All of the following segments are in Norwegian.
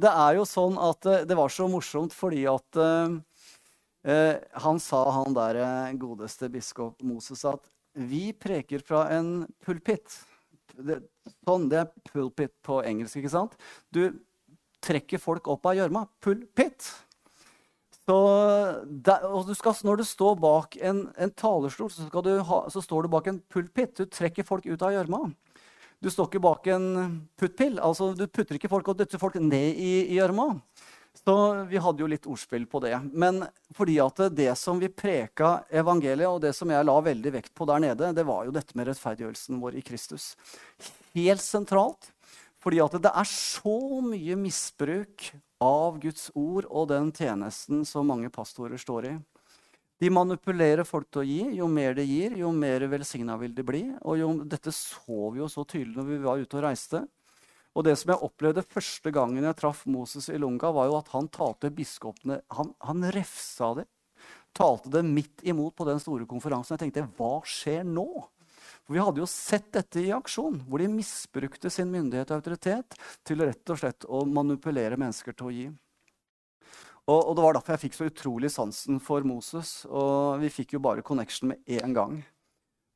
det er jo sånn at eh, det var så morsomt fordi at eh, eh han sa, han der eh, godeste biskop Moses, at vi preker fra en pulpit. Det, sånn, det er pulpit på engelsk, ikke sant? Du trekker folk opp av gjørma. Pulpit. Så der, du skal, når du står bak en, en talerstol, så, ha, så, står du bak en pulpit. Du trekker folk ut av gjørma. Du står ikke bak en puttpill. altså Du putter ikke folk og dytter folk ned i gjørma. Så vi hadde jo litt ordspill på det. Men fordi at det som vi preka evangeliet, og det som jeg la veldig vekt på der nede, det var jo dette med rettferdiggjørelsen vår i Kristus. Helt sentralt. Fordi at det er så mye misbruk av Guds ord og den tjenesten som mange pastorer står i. De manipulerer folk til å gi. Jo mer de gir, jo mer velsigna vil de bli. Og jo, dette så vi jo så tydelig når vi var ute og reiste. Og det som jeg opplevde første gangen jeg traff Moses i Lunga, var jo at han talte biskopene Han, han refsa det. Talte det midt imot på den store konferansen. Jeg tenkte hva skjer nå? For Vi hadde jo sett dette i aksjon, hvor de misbrukte sin myndighet og autoritet til rett og slett å manipulere mennesker til å gi. Og, og, Det var derfor jeg fikk så utrolig sansen for Moses. Og vi fikk jo bare connection med én gang.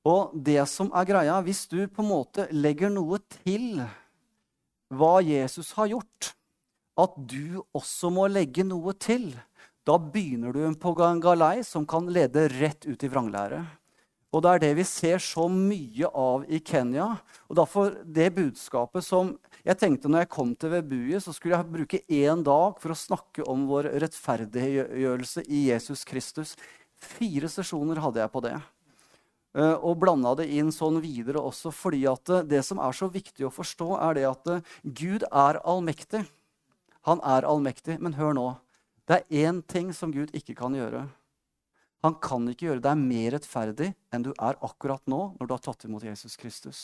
Og det som er greia, hvis du på en måte legger noe til hva Jesus har gjort, at du også må legge noe til, da begynner du på en galei som kan lede rett ut i vranglære. Og det er det vi ser så mye av i Kenya. Og derfor det budskapet som jeg tenkte når jeg kom til Vebuye, så skulle jeg bruke én dag for å snakke om vår rettferdiggjørelse i Jesus Kristus. Fire sesjoner hadde jeg på det. Eh, og blanda det inn sånn videre også fordi at det som er så viktig å forstå, er det at Gud er allmektig. Han er allmektig. Men hør nå. Det er én ting som Gud ikke kan gjøre. Han kan ikke gjøre deg mer rettferdig enn du er akkurat nå når du har tatt imot Jesus Kristus.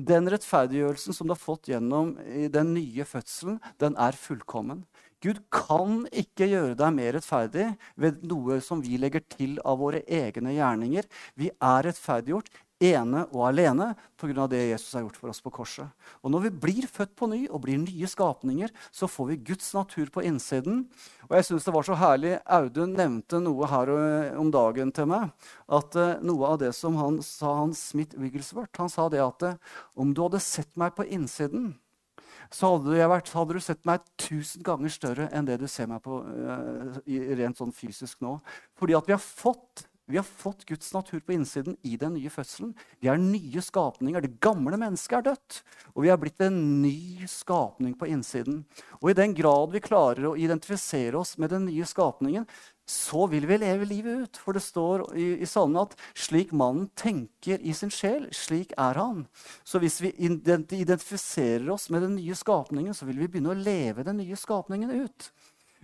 Den rettferdiggjørelsen som du har fått gjennom den nye fødselen, den er fullkommen. Gud kan ikke gjøre deg mer rettferdig ved noe som vi legger til av våre egne gjerninger. Vi er rettferdiggjort ene og alene pga. det Jesus har gjort for oss på korset. Og Når vi blir født på ny og blir nye skapninger, så får vi Guds natur på innsiden. Og jeg synes det var så herlig, Audun nevnte noe her om dagen til meg. at uh, Noe av det som han sa, han Smith Wigglesworth, han sa det at uh, om du hadde sett meg på innsiden, så hadde, vært, hadde, du sett meg tusen ganger større enn det du ser meg på rent sånn fysisk nå. Fordi at vi har fått vi har fått Guds natur på innsiden i den nye fødselen. Vi er nye skapninger. Det gamle mennesket er dødt. Og vi er blitt en ny skapning på innsiden. Og i den grad vi klarer å identifisere oss med den nye skapningen, så vil vi leve livet ut. For det står i, i salmen at slik mannen tenker i sin sjel, slik er han. Så hvis vi identifiserer oss med den nye skapningen, så vil vi begynne å leve den nye skapningen ut.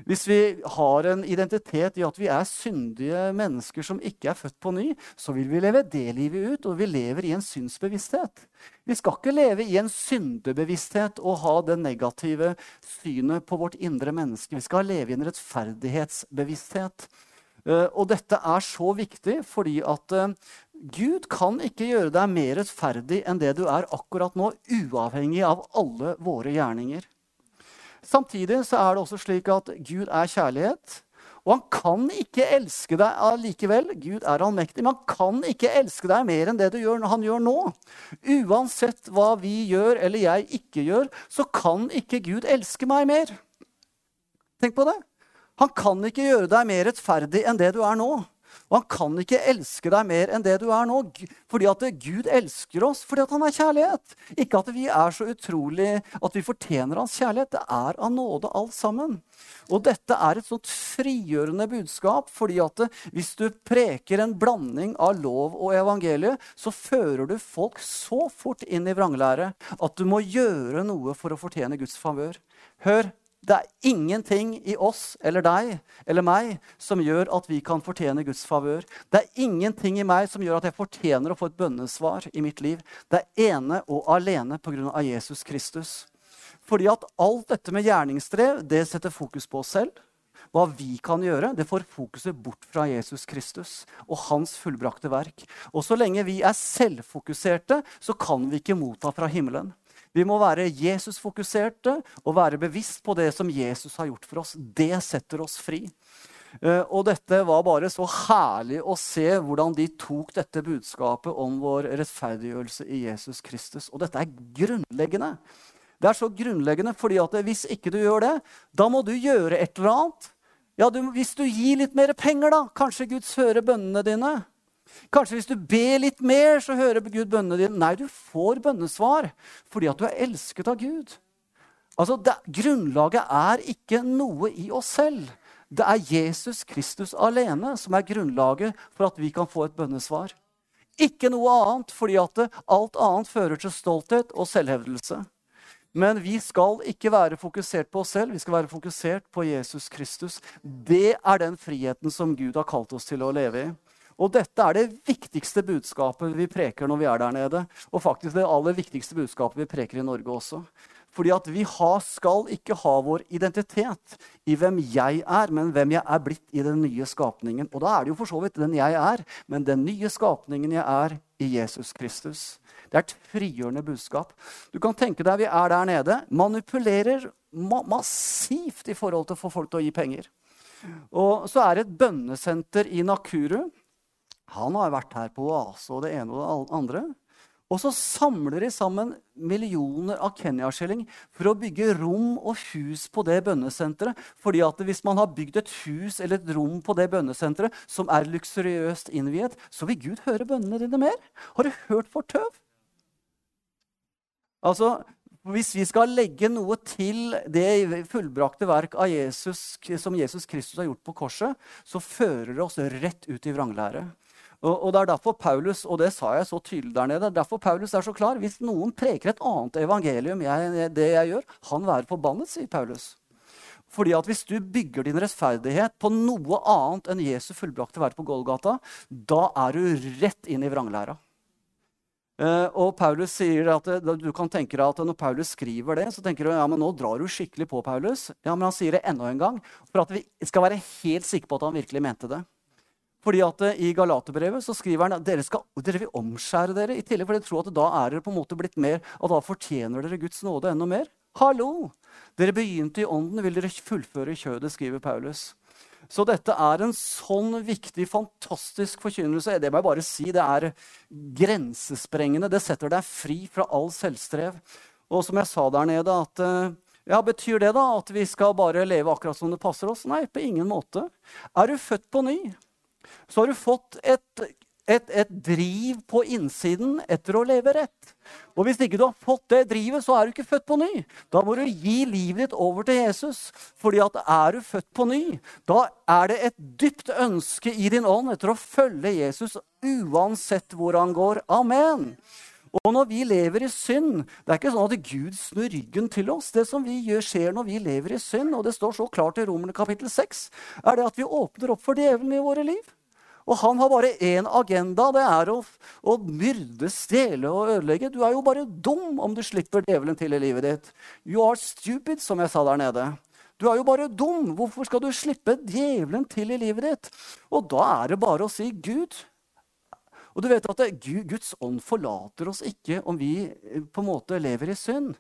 Hvis vi har en identitet i at vi er syndige mennesker som ikke er født på ny, så vil vi leve det livet ut, og vi lever i en synsbevissthet. Vi skal ikke leve i en syndebevissthet og ha det negative synet på vårt indre menneske. Vi skal leve i en rettferdighetsbevissthet. Eh, og dette er så viktig fordi at eh, Gud kan ikke gjøre deg mer rettferdig enn det du er akkurat nå, uavhengig av alle våre gjerninger. Samtidig så er det også slik at Gud er kjærlighet. Og han kan ikke elske deg allikevel. Gud er allmektig, men han kan ikke elske deg mer enn det gjør, han gjør nå. Uansett hva vi gjør eller jeg ikke gjør, så kan ikke Gud elske meg mer. Tenk på det. Han kan ikke gjøre deg mer rettferdig enn det du er nå. Og han kan ikke elske deg mer enn det du er nå. Fordi at Gud elsker oss fordi at han er kjærlighet. Ikke at vi er så utrolig at vi fortjener hans kjærlighet. Det er av nåde alt sammen. Og dette er et sånt frigjørende budskap, fordi at hvis du preker en blanding av lov og evangeliet, så fører du folk så fort inn i vranglære at du må gjøre noe for å fortjene Guds favør. Hør, det er ingenting i oss eller deg eller meg som gjør at vi kan fortjene Guds favør. Det er ingenting i meg som gjør at jeg fortjener å få et bønnesvar i mitt liv. Det er ene og alene pga. Jesus Kristus. Fordi at alt dette med gjerningsdrev, det setter fokus på oss selv. Hva vi kan gjøre, det får fokuset bort fra Jesus Kristus og hans fullbrakte verk. Og så lenge vi er selvfokuserte, så kan vi ikke motta fra himmelen. Vi må være Jesus-fokuserte og være bevisst på det som Jesus har gjort for oss. Det setter oss fri. Eh, og dette var bare så herlig å se hvordan de tok dette budskapet om vår rettferdiggjørelse i Jesus Kristus. Og dette er grunnleggende. Det er så grunnleggende fordi at hvis ikke du gjør det, da må du gjøre et eller annet. Ja, du, Hvis du gir litt mer penger, da, kanskje Gud hører bønnene dine. Kanskje hvis du ber litt mer, så hører Gud bønnene dine. Nei, du får bønnesvar fordi at du er elsket av Gud. Altså, det, Grunnlaget er ikke noe i oss selv. Det er Jesus Kristus alene som er grunnlaget for at vi kan få et bønnesvar. Ikke noe annet, fordi at alt annet fører til stolthet og selvhevdelse. Men vi skal ikke være fokusert på oss selv, vi skal være fokusert på Jesus Kristus. Det er den friheten som Gud har kalt oss til å leve i. Og dette er det viktigste budskapet vi preker når vi er der nede. Og faktisk det aller viktigste budskapet vi preker i Norge også. Fordi at vi har, skal ikke ha vår identitet i hvem jeg er, men hvem jeg er blitt i den nye skapningen. Og da er det jo for så vidt den jeg er, men den nye skapningen jeg er i Jesus Kristus. Det er et frigjørende budskap. Du kan tenke deg vi er der nede, manipulerer ma massivt i forhold til å få folk til å gi penger. Og så er det et bønnesenter i Nakuru. Han har vært her på oase og det ene og det andre. Og så samler de sammen millioner av Kenya-skilling for å bygge rom og hus på det bønnesenteret. Fordi at hvis man har bygd et hus eller et rom på det bønnesenteret som er luksuriøst innviet, så vil Gud høre bønnene dine mer. Har du hørt for tøv? Altså, hvis vi skal legge noe til det fullbrakte verk Jesus, som Jesus Kristus har gjort på korset, så fører det oss rett ut i vranglære. Og, det er derfor Paulus og det sa jeg så tydelig der nede, derfor Paulus er så klar. Hvis noen preker et annet evangelium enn det jeg gjør, han være forbannet, sier Paulus. Fordi at Hvis du bygger din rettferdighet på noe annet enn Jesu fullbrakte verk på Golgata, da er du rett inn i vranglæra. Uh, og Paulus sier at uh, du kan tenke deg at Når Paulus skriver det, så tenker du ja, men nå drar du skikkelig på Paulus. Ja, Men han sier det enda en gang for at vi skal være helt sikre på at han virkelig mente det. Fordi at eh, I Galaterbrevet så skriver han at dere, skal, dere vil omskjære dere. i tillegg, for dere tror at da er dere på en måte blitt mer, og da fortjener dere Guds nåde enda mer. Hallo! Dere begynte i ånden, vil dere fullføre kjødet, skriver Paulus. Så dette er en sånn viktig, fantastisk forkynnelse. Det må jeg bare si, det er grensesprengende. Det setter deg fri fra all selvstrev. Og som jeg sa der nede, at eh, ja, Betyr det da at vi skal bare leve akkurat som det passer oss? Nei, på ingen måte. Er du født på ny, så har du fått et, et, et, driv på innsiden etter å leve rett. Og hvis ikke du har fått det drivet, så er du ikke født på ny. Da må du gi livet ditt over til Jesus. fordi at er du født på ny, da er det et dypt ønske i din ånd etter å følge Jesus uansett hvor han går. Amen. Og når vi lever i synd Det er ikke sånn at Gud snur ryggen til oss. Det som vi gjør, skjer når vi lever i synd, og det står så klart i Romerne kapittel 6, er det at vi åpner opp for djevelen i våre liv. Og han har bare én agenda. Det er å, å, myrde, stjele og ødelegge. Du er jo bare dum om du slipper djevelen til i livet ditt. You are stupid, som jeg sa der nede. Du er jo bare dum. Hvorfor skal du slippe djevelen til i livet ditt? Og da er det bare å si Gud. Og du vet at Guds ånd forlater oss ikke om vi eh, på en måte lever i synd.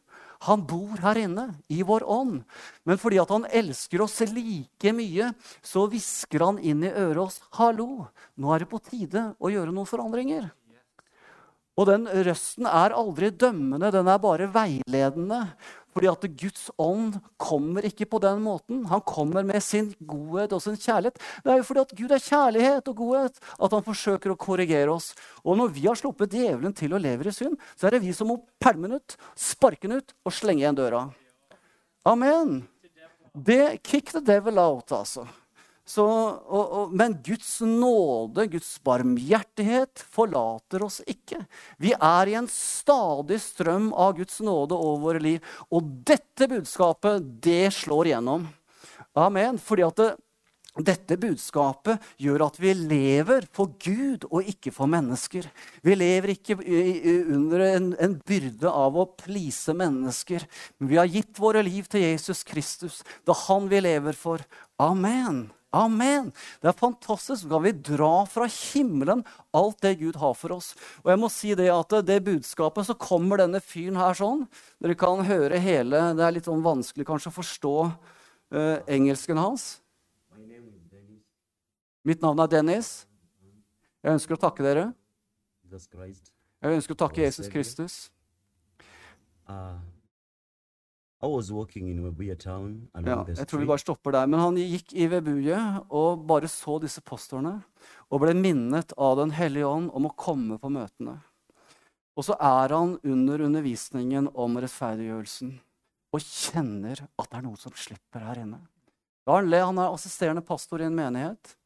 Han bor her inne, i vår ånd. Men fordi at han elsker oss like mye, så hvisker han inn i øret oss Hallo, nå er det på tide å gjøre noen forandringer. Og den røsten er aldri dømmende, den er bare veiledende. Fordi at Guds ånd kommer ikke på den måten. Han kommer med sin godhet og sin kjærlighet. Det er jo fordi at Gud er kjærlighet og godhet at han forsøker å korrigere oss. Og når vi har sluppet djevelen til å leve i synd, så er det vi som må pælme den ut, sparke den ut og slenge igjen døra. Amen. Det Kick the devil out, altså. Så, og, og, men Guds nåde, Guds barmhjertighet, forlater oss ikke. Vi er i en stadig strøm av Guds nåde over våre liv. Og dette budskapet, det slår igjennom. Amen. Fordi at det, dette budskapet gjør at vi lever for Gud og ikke for mennesker. Vi lever ikke under en, en byrde av å please mennesker. Men vi har gitt våre liv til Jesus Kristus. Det er han vi lever for. Amen. Amen! Det er fantastisk. Så kan vi dra fra himmelen alt det Gud har for oss. Og jeg må si det at det budskapet, så kommer denne fyren her sånn. Dere kan høre hele Det er litt sånn vanskelig kanskje å forstå uh, engelsken hans. Mitt navn er Dennis. Jeg ønsker å takke dere. Jeg ønsker å takke Jesus Kristus. I was walking in Webuye town Ja, jeg tror vi bare stopper der. Men han gikk i Vebuye og bare så disse postorene og ble minnet av Den hellige ånd om å komme på møtene. Og så er han under undervisningen om rettferdiggjørelsen og kjenner at det er noe som slipper her inne. Han er assisterende pastor i en menighet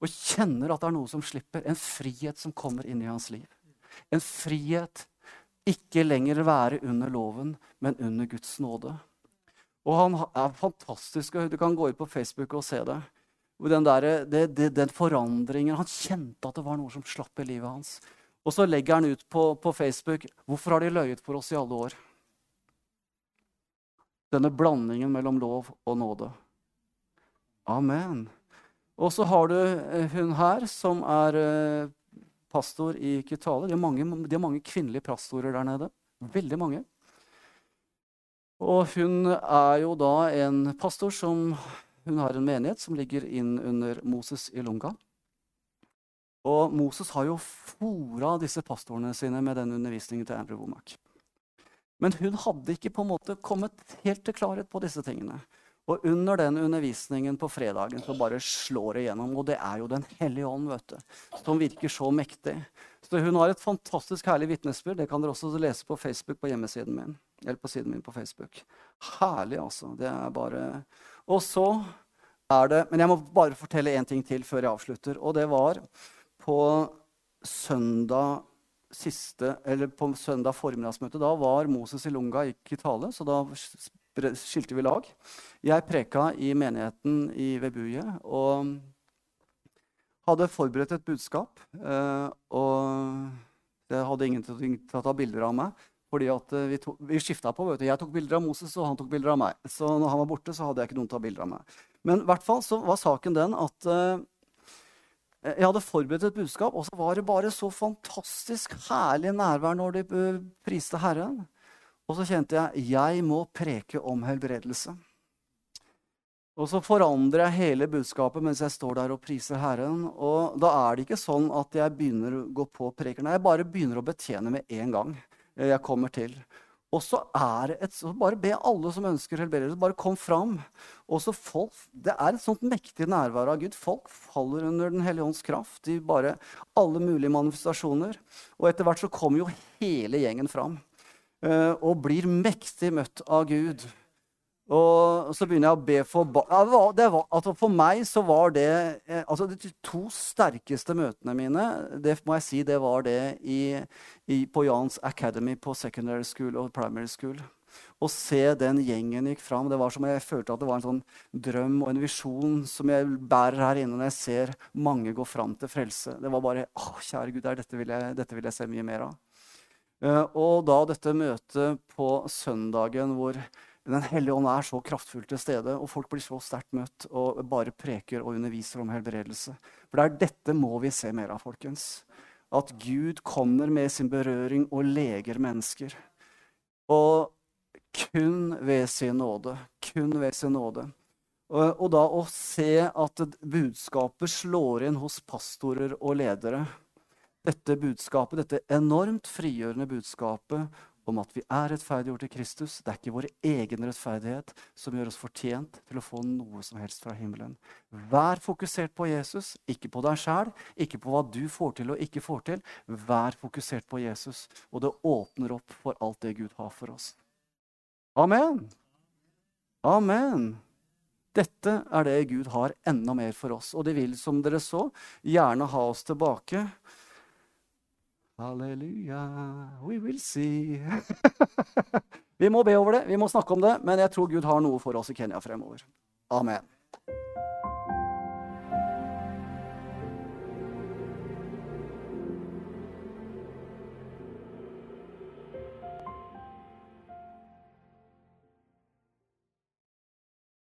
og kjenner at det er noe som slipper. En frihet som kommer inn i hans liv. En frihet ikke lenger være under loven, men under Guds nåde. Og han er fantastisk. Du kan gå ut på Facebook og se det. Den, der, det, det, den forandringen Han kjente at det var noe som slapp i livet hans. Og så legger han ut på, på Facebook Hvorfor har de løyet for oss i alle år? Denne blandingen mellom lov og nåde. Amen. Og så har du eh, hun her, som er eh, pastor i Kitale. De har, mange, de har mange kvinnelige pastorer der nede. Veldig mange. Og hun er jo da en pastor som Hun har en menighet som ligger inn under Moses i Lunga. Og Moses har jo fora disse pastorene sine med den undervisningen til Andrew Womack. Men hun hadde ikke på en måte kommet helt til klarhet på disse tingene. Og under den undervisningen på fredagen så bare slår det gjennom. Og det er jo Den hellige ånd, vet du, som virker så mektig. Så hun har et fantastisk herlig vitnesbyrd. Det kan dere også lese på Facebook på hjemmesiden min. Eller på siden min på Facebook. Herlig, altså. Det er bare Og så er det Men jeg må bare fortelle én ting til før jeg avslutter. Og det var på søndag siste, eller på søndag formiddagsmøte. Da var Moses i Lunga ikke i tale, så da skilte vi lag. Jeg preka i menigheten i Vebuye og hadde forberedt et budskap. eh, Og det hadde ingen til å ta bilder av meg. Fordi eh, vi, to, vi skifta på. Jeg tok bilder av Moses, og han tok bilder av meg. Så når han var borte, så hadde jeg ikke noen til å ta bilder av meg. Men i hvert fall så var saken den at uh, jeg hadde forberedt et budskap, og så var det bare så fantastisk herlig nærvær når de priste Herren. Og så kjente jeg jeg må preke om helbredelse. Og så forandrer jeg hele budskapet mens jeg står der og priser Herren. Og da er det ikke sånn at jeg begynner å gå på preker. Nei, jeg bare begynner å betjene med en gang eh, jeg kommer til. Og så er det et, så Bare be alle som ønsker helbredelse, bare kom fram. Og så folk, Det er et sånt mektig nærvær av Gud. Folk faller under Den hellige ånds kraft i bare alle mulige manifestasjoner. Og etter hvert så kommer jo hele gjengen fram og blir mektig møtt av Gud. Og så begynner jeg å be for ba ja, det var, det var, altså For meg så var det eh, altså De to sterkeste møtene mine det må jeg si, det var det i, i, på Jans Academy på secondary school og primary school. Å se den gjengen gikk fram, det var som jeg følte at det var en sånn drøm og en visjon som jeg bærer her inne når jeg ser mange gå fram til frelse. Det var bare Å, kjære Gud, dette vil, jeg, dette vil jeg se mye mer av. Eh, og da dette møtet på søndagen hvor Den hellige ånd er så kraftfullt til stede, og folk blir så sterkt møtt og bare preker og underviser om helbredelse. For det er dette må vi se mer av, folkens. At Gud kommer med sin berøring og leger mennesker. Og kun ved sin nåde. Kun ved sin nåde. Og, da å se at budskapet slår inn hos pastorer og ledere dette budskapet, dette enormt frigjørende budskapet om at vi er rettferdiggjort i Kristus. Det er ikke vår egen rettferdighet som gjør oss fortjent til å få noe som helst fra himmelen. Vær fokusert på Jesus, ikke på deg sjæl, ikke på hva du får til og ikke får til. Vær fokusert på Jesus, og det åpner opp for alt det Gud har for oss. Amen. Amen. Dette er det Gud har enda mer for oss, og det vil, som dere så, gjerne ha oss tilbake. Halleluja, we will see. vi må be over det, vi må snakke om det, men jeg tror Gud har noe for oss i Kenya fremover. Amen.